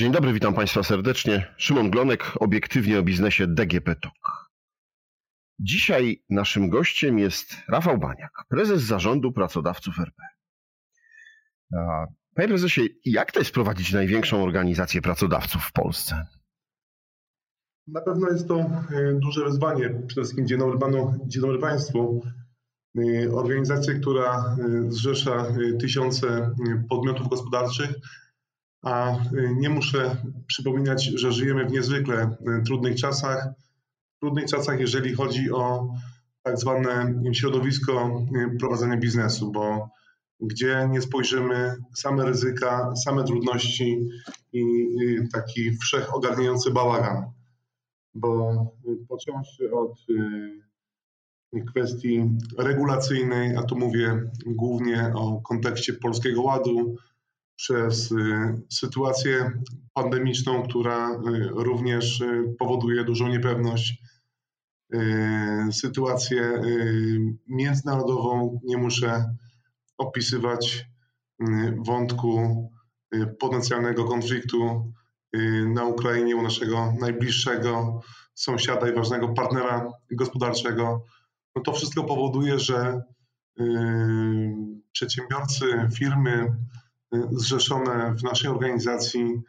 Dzień dobry, witam Państwa serdecznie. Szymon Glonek, obiektywnie o biznesie DGP TOK. Dzisiaj naszym gościem jest Rafał Baniak, prezes zarządu pracodawców RP. Panie prezesie, jak to jest prowadzić największą organizację pracodawców w Polsce? Na pewno jest to e, duże wyzwanie. Przede wszystkim dzień dobry panu, dzień dobry państwu. E, organizacja, która e, zrzesza tysiące podmiotów gospodarczych, a nie muszę przypominać, że żyjemy w niezwykle trudnych czasach. Trudnych czasach, jeżeli chodzi o tak zwane środowisko prowadzenia biznesu, bo gdzie nie spojrzymy, same ryzyka, same trudności i taki wszechogarniający bałagan bo począwszy od y, kwestii regulacyjnej, a tu mówię głównie o kontekście Polskiego Ładu, przez y, sytuację pandemiczną, która y, również powoduje dużą niepewność, sytuację międzynarodową, nie muszę opisywać wątku potencjalnego konfliktu Y, na Ukrainie u naszego najbliższego sąsiada i ważnego partnera gospodarczego, no to wszystko powoduje, że y, przedsiębiorcy, firmy y, zrzeszone w naszej organizacji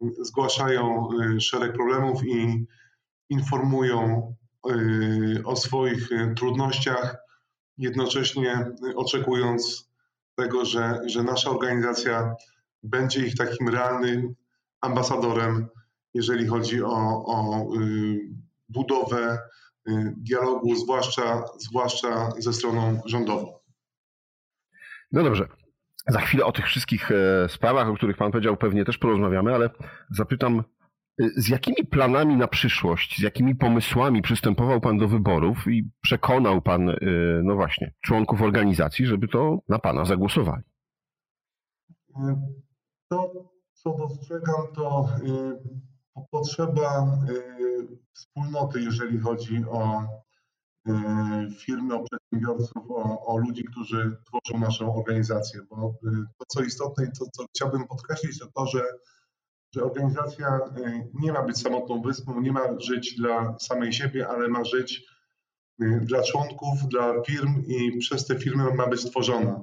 zgłaszają szereg problemów i informują o swoich trudnościach, jednocześnie oczekując tego, że, że nasza organizacja będzie ich takim realnym ambasadorem, jeżeli chodzi o, o y, budowę y, dialogu, zwłaszcza, zwłaszcza ze stroną rządową. No dobrze. Za chwilę o tych wszystkich e, sprawach, o których Pan powiedział, pewnie też porozmawiamy, ale zapytam, y, z jakimi planami na przyszłość, z jakimi pomysłami przystępował Pan do wyborów i przekonał Pan, no właśnie, członków organizacji, żeby to na Pana zagłosowali? To co dostrzegam, to potrzeba wspólnoty, jeżeli chodzi o firmy, o przedsiębiorców, o, o, ludzi, którzy tworzą naszą organizację. Bo to, co istotne i to, co chciałbym podkreślić, to to, że, że organizacja nie ma być samotną wyspą, nie ma żyć dla samej siebie, ale ma żyć dla członków, dla firm i przez te firmy ma być tworzona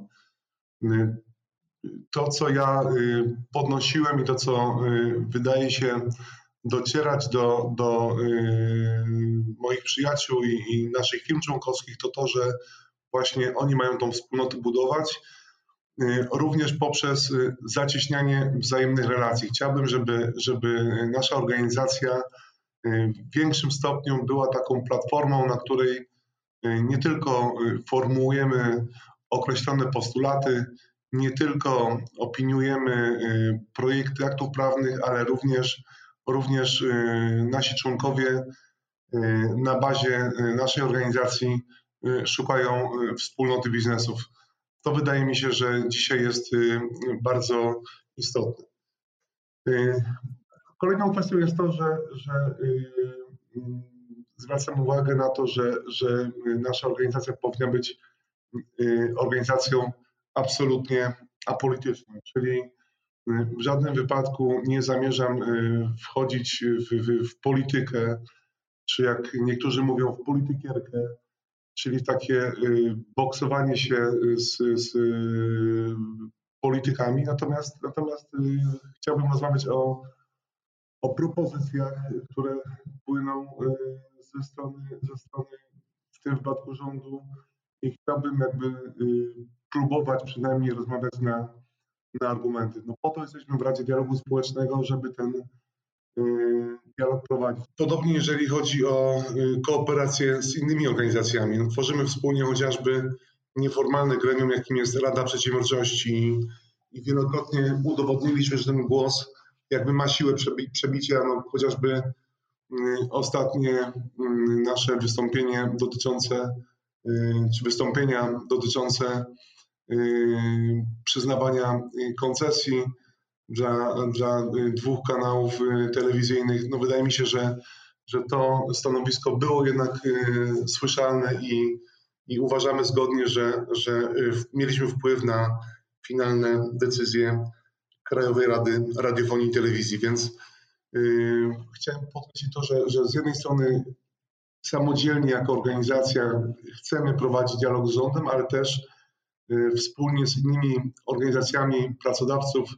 to, co ja y, podnosiłem i to, co y, wydaje się docierać do, do y, moich przyjaciół i, i naszych firm członkowskich, to to, że właśnie oni mają tą wspólnotę budować, również poprzez zacieśnianie wzajemnych relacji. Chciałbym, żeby, żeby nasza organizacja w większym stopniu była taką platformą, na której nie tylko formułujemy określone postulaty, nie tylko opiniujemy y, projekty aktów prawnych, ale również, również y, nasi członkowie y, na bazie naszej organizacji szukają wspólnoty biznesów. To wydaje mi się, że dzisiaj jest bardzo istotne. Kolejną kwestią jest to, że, że zwracam uwagę na to, że, że nasza organizacja powinna być organizacją absolutnie apolitycznym, czyli y, w żadnym wypadku nie zamierzam y, wchodzić w, w, w, politykę, czy jak niektórzy mówią, w politykierkę, czyli takie y, boksowanie się z, z politykami. Natomiast, natomiast chciałbym rozmawiać o, o propozycjach, które płyną ze strony, ze strony w tym wypadku rządu i chciałbym jakby próbować przynajmniej rozmawiać na argumenty. No po to jesteśmy w Radzie Dialogu Społecznego, żeby ten y, dialog prowadzić. Podobnie jeżeli chodzi o y, kooperację z innymi organizacjami. No, tworzymy wspólnie chociażby nieformalne gremium, jakim jest Rada Przedsiębiorczości i wielokrotnie udowodniliśmy, że ten głos jakby ma siłę przebicia, no, chociażby y, ostatnie nasze wystąpienie dotyczące, czy wystąpienia dotyczące przyznawania y, koncesji dla, dla y, dwóch kanałów telewizyjnych. No wydaje mi się, że, że to stanowisko było jednak słyszalne i, i uważamy zgodnie, że, że mieliśmy wpływ na finalne decyzje Krajowej Rady Radiofonii i Telewizji, więc chciałem podkreślić to, że, że z jednej strony samodzielnie jako organizacja chcemy prowadzić dialog z rządem, ale też wspólnie z innymi organizacjami pracodawców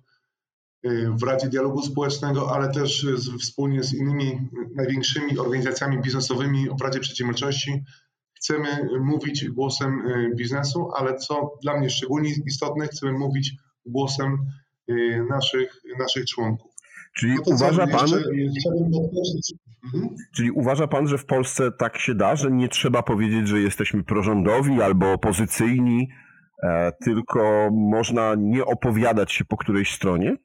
yy, w Radzie Dialogu Społecznego, ale też z, wspólnie z innymi największymi organizacjami biznesowymi w Radzie Przedsiębiorczości chcemy mówić głosem biznesu, ale co dla mnie szczególnie istotne, chcemy mówić głosem Y, naszych, naszych członków. Czyli no uważa pan. Mhm. Czyli uważa pan, że w Polsce tak się da, że nie trzeba powiedzieć, że jesteśmy prorządowi albo opozycyjni, tylko można nie opowiadać się po którejś stronie?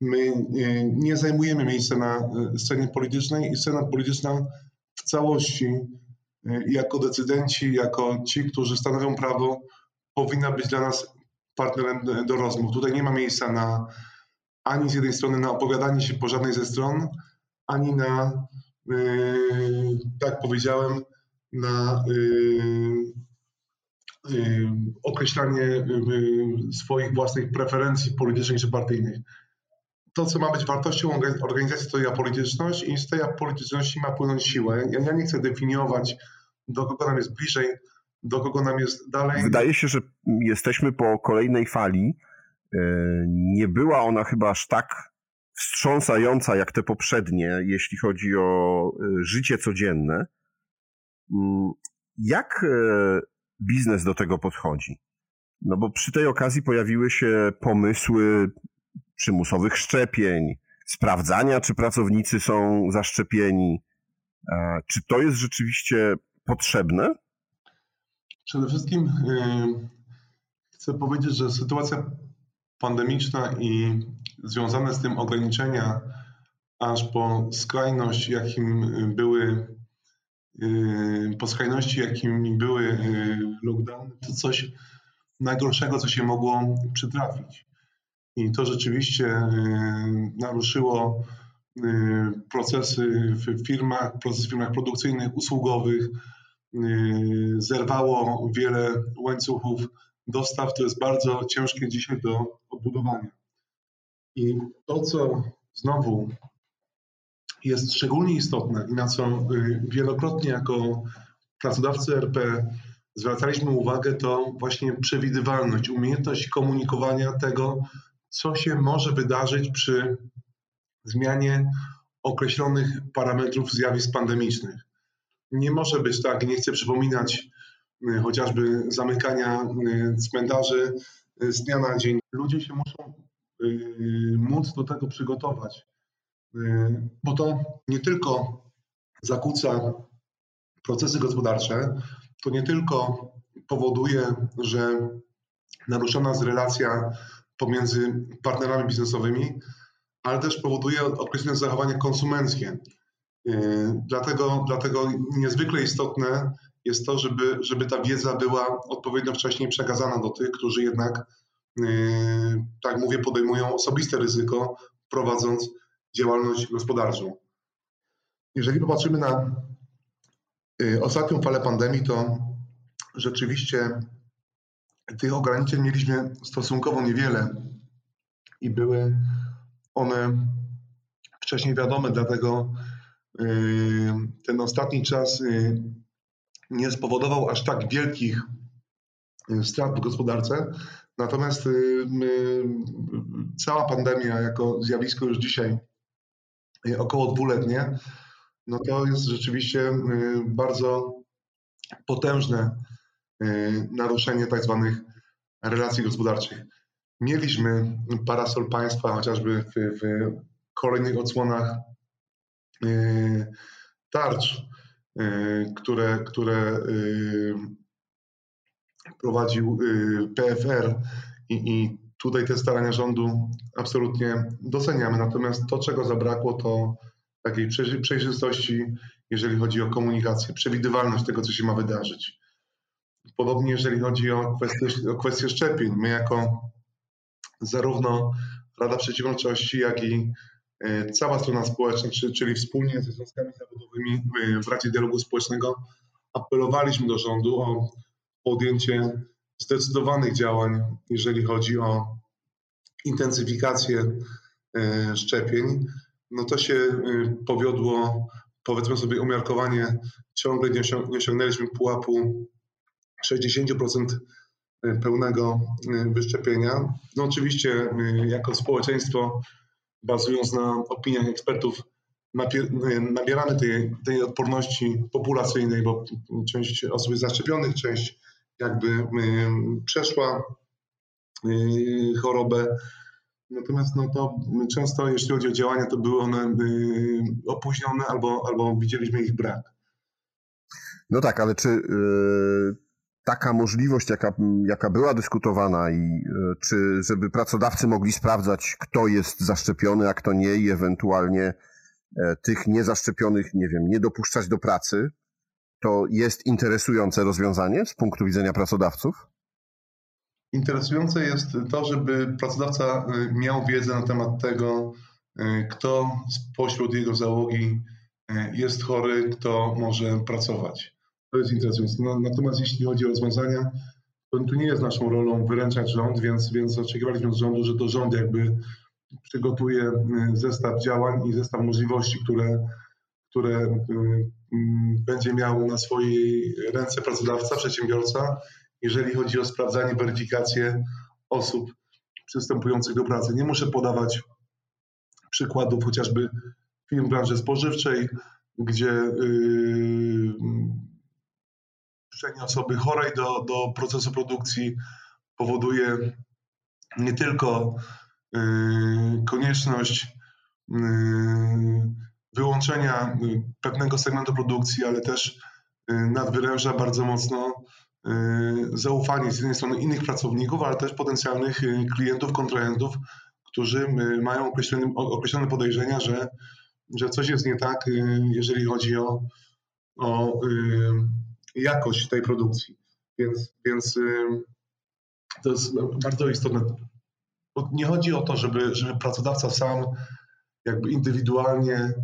My y, nie zajmujemy miejsca na y, scenie politycznej i scena polityczna w całości, jako decydenci, jako ci, którzy stanowią prawo, powinna być dla nas partnerem do rozmów. Tutaj nie ma miejsca na ani z jednej strony na opowiadanie się po żadnej ze stron, ani na, yy, tak powiedziałem, na yy, określanie yy, swoich własnych preferencji politycznych czy partyjnych. To, co ma być wartością organizacji, to apolityczność i z tej apolityczności ma płynąć siła. Ja, ja nie chcę definiować, do kogo nam jest bliżej do kogo nam jest dalej. Wydaje się, że jesteśmy po kolejnej fali. E, nie była ona chyba aż tak wstrząsająca jak te poprzednie, jeśli chodzi o e, życie codzienne. Mm, jak e, biznes do tego podchodzi? No bo przy tej okazji pojawiły się pomysły przymusowych szczepień, sprawdzania, czy pracownicy są zaszczepieni. Czy to jest rzeczywiście potrzebne? Przede wszystkim y, chcę powiedzieć, że sytuacja pandemiczna i związane z tym ograniczenia aż po skrajność, jakim były po skrajności, jakimi były y, lockdowny, to coś najgorszego, co się mogło przytrafić. I to rzeczywiście naruszyło procesy w firmach, procesy w firmach produkcyjnych, usługowych, Y, zerwało wiele łańcuchów dostaw. To jest bardzo ciężkie dzisiaj do odbudowania. I to, co znowu jest szczególnie istotne i na co y, wielokrotnie jako pracodawcy RP zwracaliśmy uwagę, to właśnie przewidywalność, umiejętność komunikowania tego, co się może wydarzyć przy zmianie określonych parametrów zjawisk pandemicznych. Nie może być tak, nie chcę przypominać y, chociażby zamykania y, cmentarzy z dnia na dzień. Ludzie się muszą móc do tego przygotować, bo to nie tylko zakłóca procesy gospodarcze, to nie tylko powoduje, że naruszona jest relacja pomiędzy partnerami biznesowymi, ale też powoduje określone zachowania konsumenckie. Yy, dlatego, dlatego niezwykle istotne jest to, żeby, żeby ta wiedza była odpowiednio wcześniej przekazana do tych, którzy jednak, yy, tak mówię, podejmują osobiste ryzyko, prowadząc działalność gospodarczą. Jeżeli popatrzymy na yy, ostatnią falę pandemii, to rzeczywiście tych ograniczeń mieliśmy stosunkowo niewiele i były one wcześniej wiadome, dlatego ten ostatni czas y, nie spowodował aż tak wielkich y, strat w gospodarce. Natomiast y, cała pandemia jako zjawisko już dzisiaj około dwuletnie, no to jest rzeczywiście bardzo potężne naruszenie tak zwanych relacji gospodarczych. Mieliśmy parasol państwa chociażby w, w kolejnych odsłonach Y, tarcz, y, które, które y, prowadził PFR i, i tutaj te starania rządu absolutnie doceniamy. Natomiast to, czego zabrakło, to takiej przejrzystości, jeżeli chodzi o komunikację, przewidywalność tego, co się ma wydarzyć. Podobnie jeżeli chodzi o kwestię, o szczepień. My jako zarówno Rada Przedsiębiorczości, jak i E, cała strona społeczna, czyli wspólnie ze związkami zawodowymi e, w Radzie Dialogu Społecznego apelowaliśmy do rządu o podjęcie zdecydowanych działań, jeżeli chodzi o intensyfikację szczepień, no to się powiodło, powiedzmy sobie umiarkowanie, ciągle nie osiągnęliśmy pułapu 60% pełnego wyszczepienia. No oczywiście jako społeczeństwo, bazując na opiniach ekspertów, nabieramy tej, tej odporności populacyjnej, bo część osób jest zaszczepionych, część jakby przeszła chorobę. Natomiast no to często, jeśli chodzi o działania, to były one opóźnione albo, albo widzieliśmy ich brak. No tak, ale czy yy, taka możliwość, jaka, jaka była dyskutowana i czy żeby pracodawcy mogli sprawdzać, kto jest zaszczepiony, a kto nie i ewentualnie E, tych niezaszczepionych, nie wiem, nie dopuszczać do pracy, to jest interesujące rozwiązanie z punktu widzenia pracodawców? Interesujące jest to, żeby pracodawca e, miał wiedzę na temat tego, e, kto spośród jego załogi jest chory, kto może pracować. To jest interesujące. No, natomiast jeśli chodzi o rozwiązania, to tu nie jest naszą rolą wyręczać rząd, więc, więc oczekiwaliśmy od rządu, że to rząd jakby przygotuje y, zestaw działań i zestaw możliwości, które, które y, mm, będzie miał na swojej ręce pracodawca, przedsiębiorca, jeżeli chodzi o sprawdzanie, weryfikację osób przystępujących do pracy. Nie muszę podawać przykładów chociażby firm branży spożywczej, gdzie yy, osoby chorej do, do procesu produkcji powoduje nie tylko Yy, konieczność yy, wyłączenia yy, pewnego segmentu produkcji, ale też nadwyręża bardzo mocno zaufanie z jednej strony innych pracowników, ale też potencjalnych klientów, kontrahentów, którzy mają określone, określone podejrzenia, że, że coś jest nie tak, jeżeli chodzi o, o jakość tej produkcji. Więc, więc to jest bardzo istotne nie chodzi o to, żeby, żeby pracodawca sam jakby indywidualnie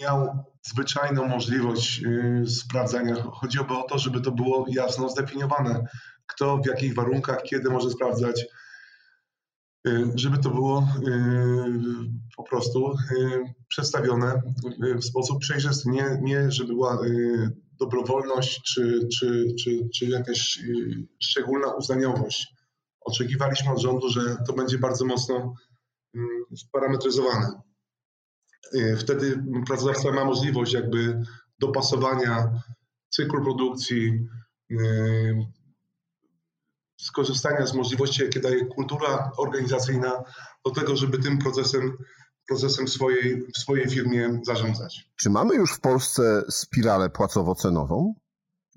miał zwyczajną możliwość yy, sprawdzania. Chodziłoby o to, żeby to było jasno zdefiniowane, kto w jakich warunkach, kiedy może sprawdzać, yy, żeby to było po prostu przedstawione w sposób przejrzysty. Nie, nie żeby była dobrowolność czy, czy, czy, czy jakaś szczególna uznaniowość oczekiwaliśmy od rządu, że to będzie bardzo mocno sparametryzowane. Y, wtedy pracodawca ma możliwość jakby dopasowania cyklu produkcji, y, skorzystania z możliwości, jakie daje kultura organizacyjna, do tego, żeby tym procesem, procesem swojej, w swojej firmie zarządzać. Czy mamy już w Polsce spiralę płacowo-cenową?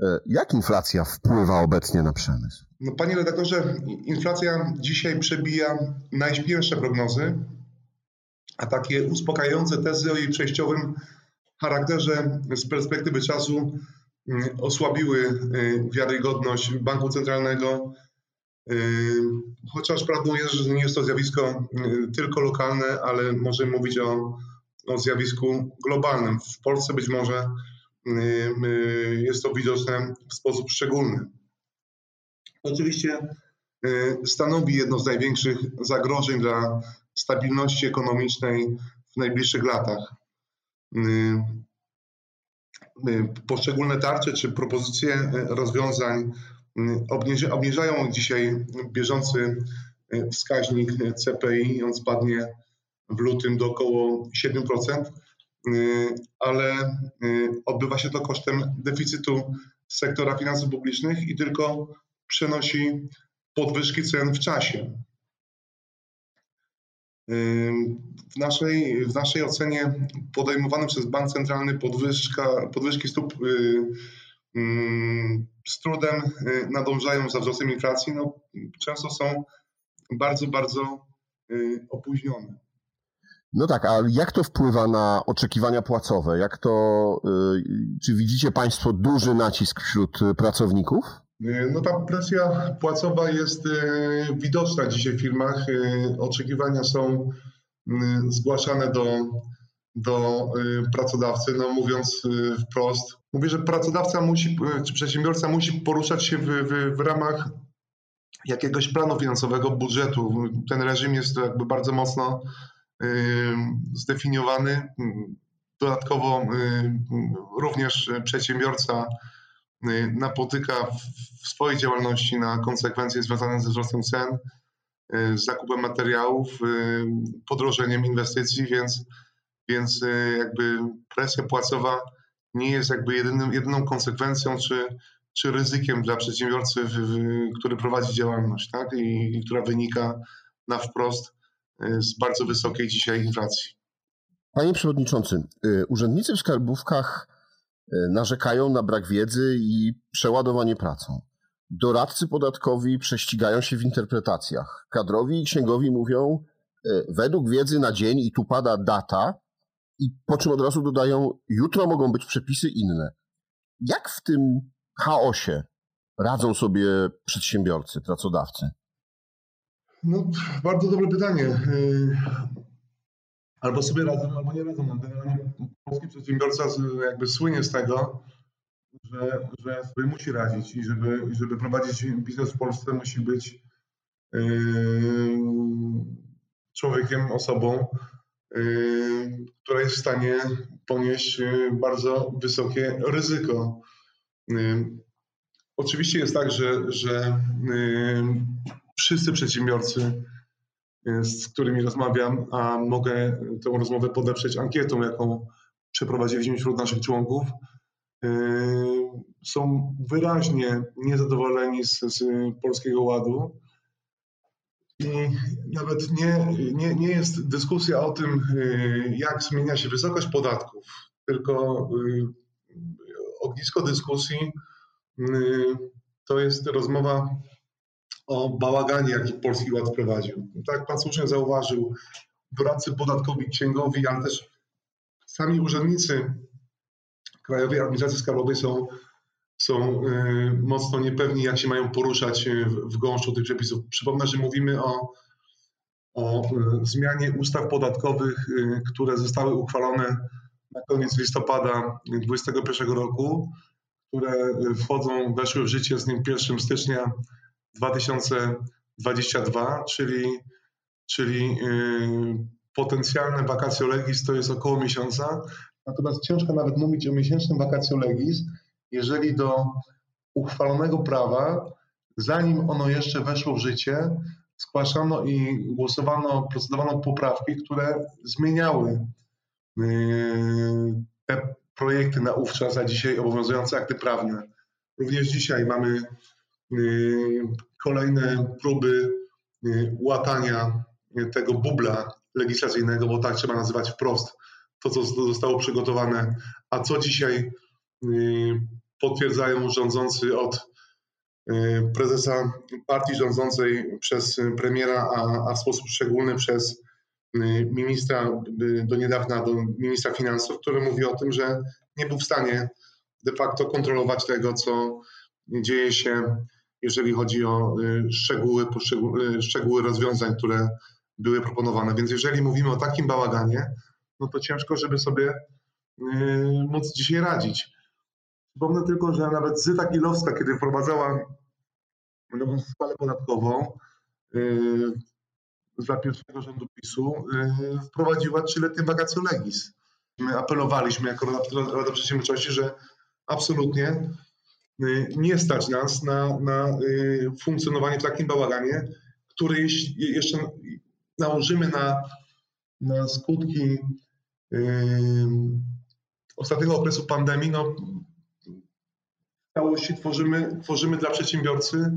E, jak inflacja wpływa obecnie na przemysł? No, panie redaktorze, inflacja dzisiaj przebija najśpiewsze prognozy, a takie uspokajające tezy o jej przejściowym charakterze z perspektywy czasu mm, osłabiły y, wiarygodność Banku Centralnego, y, chociaż prawdą jest, że nie jest to zjawisko y, tylko lokalne, ale możemy mówić o, o zjawisku globalnym. W Polsce być może jest to widoczne w sposób szczególny. Oczywiście stanowi jedno z największych zagrożeń dla stabilności ekonomicznej w najbliższych latach. Y, y, poszczególne tarcze czy propozycje rozwiązań obniżają dzisiaj bieżący wskaźnik CPI, on spadnie w lutym do około 7%, ale odbywa się to kosztem deficytu sektora finansów publicznych i tylko przenosi podwyżki cen w czasie. W naszej, w naszej ocenie podejmowane przez Bank Centralny podwyżka, podwyżki stóp y, z trudem y, nadążają za wzrostem inflacji. No, często są bardzo, bardzo y, opóźnione. No tak, a jak to wpływa na oczekiwania płacowe? Jak to, czy widzicie Państwo duży nacisk wśród pracowników? E, no ta presja płacowa jest e, widoczna dzisiaj w firmach. E, oczekiwania są zgłaszane do, do pracodawcy, no mówiąc wprost. Mówię, że pracodawca musi, czy przedsiębiorca musi poruszać się w, w, w ramach jakiegoś planu finansowego, budżetu. Ten reżim jest jakby bardzo mocno zdefiniowany. Dodatkowo również przedsiębiorca napotyka w swojej działalności na konsekwencje związane ze wzrostem cen, z zakupem materiałów, podrożeniem inwestycji, więc, więc jakby presja płacowa nie jest jakby jedynym, jedyną konsekwencją czy, czy ryzykiem dla przedsiębiorcy, w, w, który prowadzi działalność tak? I, I, która wynika na wprost y, z bardzo wysokiej dzisiaj inflacji. Panie Przewodniczący, y, urzędnicy w skarbówkach y, narzekają na brak wiedzy i przeładowanie pracą. Doradcy podatkowi prześcigają się w interpretacjach. Kadrowi i księgowi mówią, według wiedzy na dzień i tu pada data, i po czym od razu dodają, jutro mogą być przepisy inne. Jak w tym chaosie radzą sobie przedsiębiorcy, pracodawcy? No, bardzo dobre pytanie. Albo sobie radzą, albo nie radzą. Generalnie polski przedsiębiorca jakby słynie z tego, że, że sobie musi radzić i żeby, żeby prowadzić biznes w Polsce musi być yy, człowiekiem, osobą, yy, która jest w stanie ponieść y, bardzo wysokie ryzyko. Oczywiście jest tak, że, że wszyscy przedsiębiorcy, z którymi rozmawiam, a mogę tę rozmowę podeprzeć ankietą, jaką przeprowadziliśmy wśród naszych członków, y, są wyraźnie niezadowoleni z, z Polskiego Ładu. I nawet nie, nie, nie jest dyskusja o tym, jak zmienia się wysokość podatków, tylko ognisko dyskusji to jest rozmowa o bałaganie, jaki Polski Ład wprowadził. Tak jak Pan słusznie zauważył, doradcy podatkowi, księgowi, ale też sami urzędnicy Krajowej Administracji Skarbowej są, są y, mocno niepewni, jak się mają poruszać w, w gąszczu tych przepisów. Przypomnę, że mówimy o, o y, zmianie ustaw podatkowych, które zostały uchwalone na koniec listopada 2021 roku, które wchodzą, weszły w życie z dniem 1 stycznia 2022, czyli, czyli yy, potencjalne vacatio legis to jest około miesiąca. Natomiast ciężko nawet mówić o miesięcznym vacatio legis, jeżeli do uchwalonego prawa, zanim ono jeszcze weszło w życie, zgłaszano i głosowano, procedowano poprawki, które zmieniały Yy, te projekty na ówczas, a dzisiaj obowiązujące akty prawne. Również dzisiaj mamy yy, kolejne próby yy, łatania tego bubla legislacyjnego, bo tak trzeba nazywać wprost to, co zostało przygotowane, a co dzisiaj potwierdzają rządzący od prezesa partii rządzącej przez premiera, a, a w sposób szczególny przez Y, ministra y, do niedawna, do ministra finansów, który mówi o tym, że nie był w stanie de facto kontrolować tego, co dzieje się, jeżeli chodzi o y, szczegóły, szczegóły rozwiązań, które były proponowane. Więc jeżeli mówimy o takim bałaganie, no to ciężko, żeby sobie móc dzisiaj radzić. Przypomnę tylko, że nawet Zyta Kilowska, kiedy wprowadzała nową skalę podatkową, za pierwszego rządu PiSu y, wprowadziła trzyletnie vacatio legis. My apelowaliśmy jako Rada, Przedsiębiorczości, że absolutnie y, nie stać nas na, na y, funkcjonowanie w takim bałaganie, który jeszcze nałożymy na, na skutki ostatniego okresu pandemii, no, w całości tworzymy, tworzymy dla przedsiębiorcy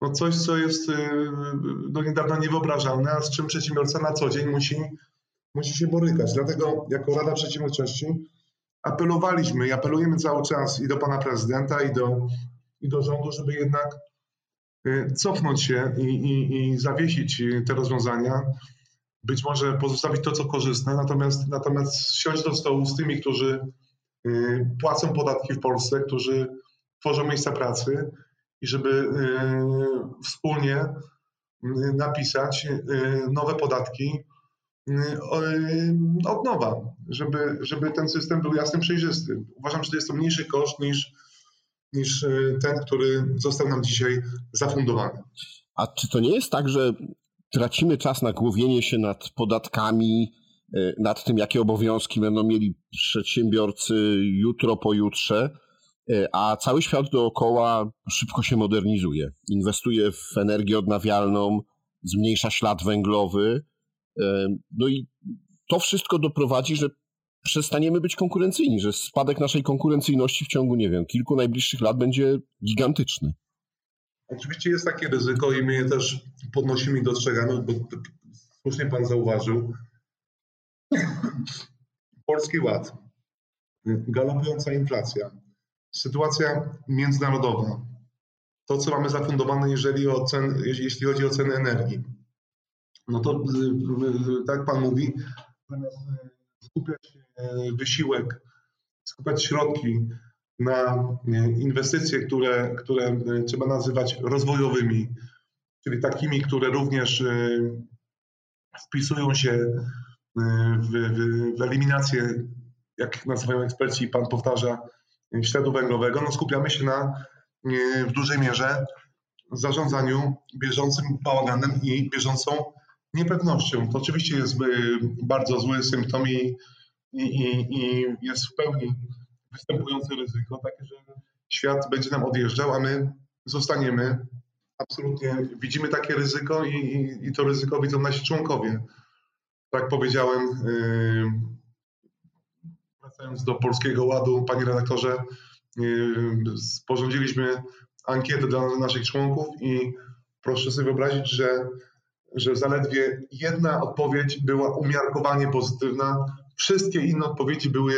no coś, co jest y, do niedawna niewyobrażalne, a z czym przedsiębiorca na co dzień musi, musi się borykać. Dlatego jako Rada Przedsiębiorczości apelowaliśmy i apelujemy cały czas i do pana prezydenta, i do, i do rządu, żeby jednak y, cofnąć się i, i, i zawiesić te rozwiązania. Być może pozostawić to, co korzystne, natomiast, natomiast siąść do stołu z tymi, którzy y, płacą podatki w Polsce, którzy tworzą miejsca pracy, i żeby y, wspólnie y, napisać y, nowe podatki od nowa, żeby, żeby ten system był jasny, przejrzysty. Uważam, że to jest to mniejszy koszt niż, niż ten, który został nam dzisiaj zafundowany. A czy to nie jest tak, że tracimy czas na głowienie się nad podatkami, nad tym, jakie obowiązki będą mieli przedsiębiorcy jutro, pojutrze, a cały świat dookoła szybko się modernizuje. Inwestuje w energię odnawialną, zmniejsza ślad węglowy. No i to wszystko doprowadzi, że przestaniemy być konkurencyjni, że spadek naszej konkurencyjności w ciągu, nie wiem, kilku najbliższych lat będzie gigantyczny. Oczywiście jest takie ryzyko i my je też podnosimy i dostrzegamy, bo słusznie Pan zauważył. Polski Ład, galopująca inflacja, sytuacja międzynarodowa, to co mamy zafundowane, jeżeli, o cen, jeśli chodzi o ceny energii, no to tak Pan mówi, zamiast skupiać wysiłek, skupiać środki na inwestycje, które, które trzeba nazywać rozwojowymi, czyli takimi, które również wpisują się w, w, w eliminację, jak nazywają eksperci, pan powtarza, śladu węglowego, no skupiamy się na w dużej mierze zarządzaniu bieżącym bałaganem i bieżącą niepewnością. To oczywiście jest bardzo zły symptom i, i, i jest w pełni występujące ryzyko, takie, że świat będzie nam odjeżdżał, a my zostaniemy. Absolutnie widzimy takie ryzyko i, i, i to ryzyko widzą nasi członkowie. Tak powiedziałem, yy, wracając do Polskiego Ładu, panie redaktorze, yy, sporządziliśmy ankietę dla naszych członków i proszę sobie wyobrazić, że, że zaledwie jedna odpowiedź była umiarkowanie pozytywna, wszystkie inne odpowiedzi były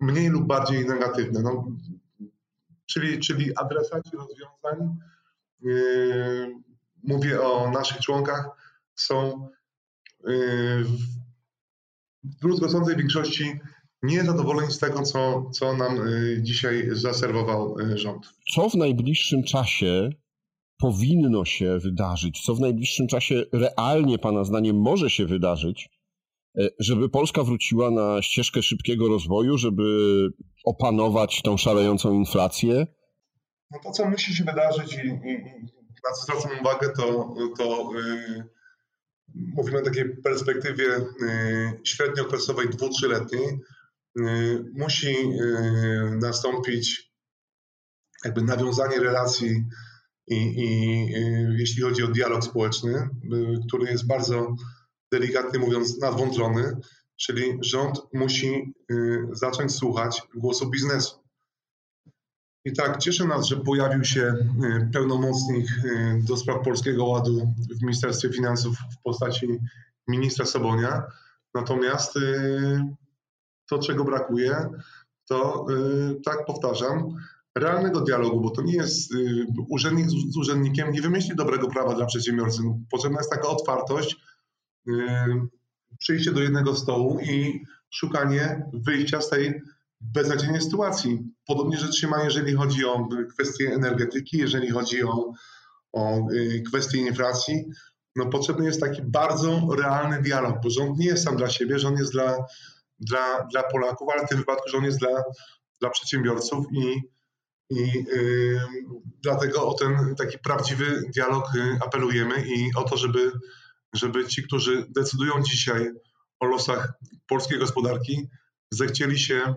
mniej lub bardziej negatywne. No, czyli, czyli adresaci rozwiązań, yy, mówię o naszych członkach, są yy, w druzgocącej większości niezadowoleni z tego, co, co nam yy, dzisiaj zaserwował yy, rząd. Co w najbliższym czasie powinno się wydarzyć? Co w najbliższym czasie realnie, Pana zdaniem, może się wydarzyć, E, żeby Polska wróciła na ścieżkę szybkiego rozwoju, żeby opanować tą szalejącą inflację? No to, co musi się wydarzyć i, i, na co zwracam uwagę, to, to yy, mówimy o takiej perspektywie yy, średniookresowej, dwu, trzyletniej. Yy, musi yy, nastąpić jakby nawiązanie relacji i, i yy, jeśli chodzi o dialog społeczny, yy, który jest bardzo delikatnie mówiąc, nadwątlony, czyli rząd musi y, zacząć słuchać głosu biznesu. I tak, cieszy nas, że pojawił się y, pełnomocnik y, do spraw Polskiego Ładu w Ministerstwie Finansów w postaci ministra Sobonia. Natomiast to, czego brakuje, to, tak powtarzam, realnego dialogu, bo to nie jest urzędnik z urzędnikiem, nie wymyśli dobrego prawa dla przedsiębiorcy. Potrzebna jest taka otwartość, przyjście do jednego stołu i szukanie wyjścia z tej beznadziejnej sytuacji. Podobnie rzecz się ma, jeżeli chodzi o kwestie energetyki, jeżeli chodzi o, o y, kwestie inflacji. No, potrzebny jest taki bardzo realny dialog, bo rząd nie jest sam dla siebie, rząd jest dla, dla, dla Polaków, ale w tym wypadku rząd jest dla, dla przedsiębiorców i, i dlatego o ten taki prawdziwy dialog y, apelujemy i o to, żeby żeby ci, którzy decydują dzisiaj o losach polskiej gospodarki, zechcieli się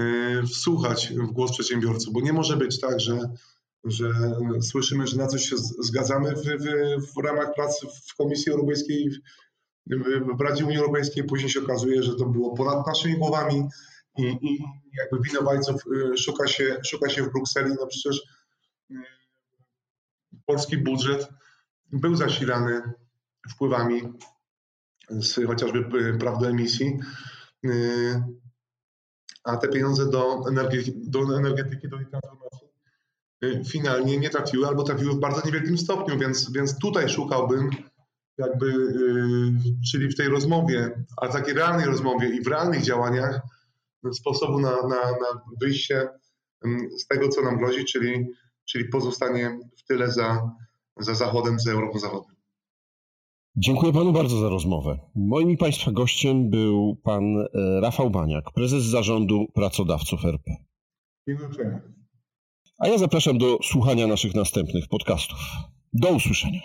y, wsłuchać w głos przedsiębiorców, bo nie może być tak, że, że słyszymy, że na coś się zgadzamy w, w, w ramach pracy w Komisji Europejskiej, w, w Radzie Unii Europejskiej, później się okazuje, że to było ponad naszymi głowami i, i jakby winowajców y, szuka się, szuka się w Brukseli. No przecież y, polski budżet był zasilany wpływami z chociażby praw do emisji, y, a te pieniądze do, energetyki, do energetyki, do transformacji y, finalnie nie trafiły albo trafiły w bardzo niewielkim stopniu, więc, więc tutaj szukałbym jakby, y, czyli w tej rozmowie, ale takiej realnej rozmowie i w realnych działaniach sposobu na, na, na wyjście z tego, co nam grozi, czyli, czyli pozostanie w tyle za, za Zachodem, za Europą Zachodnią. Dziękuję panu bardzo za rozmowę. Moim i państwa gościem był pan e, Rafał Baniak, prezes zarządu pracodawców RP. Dziękuję. A ja zapraszam do słuchania naszych następnych podcastów. Do usłyszenia.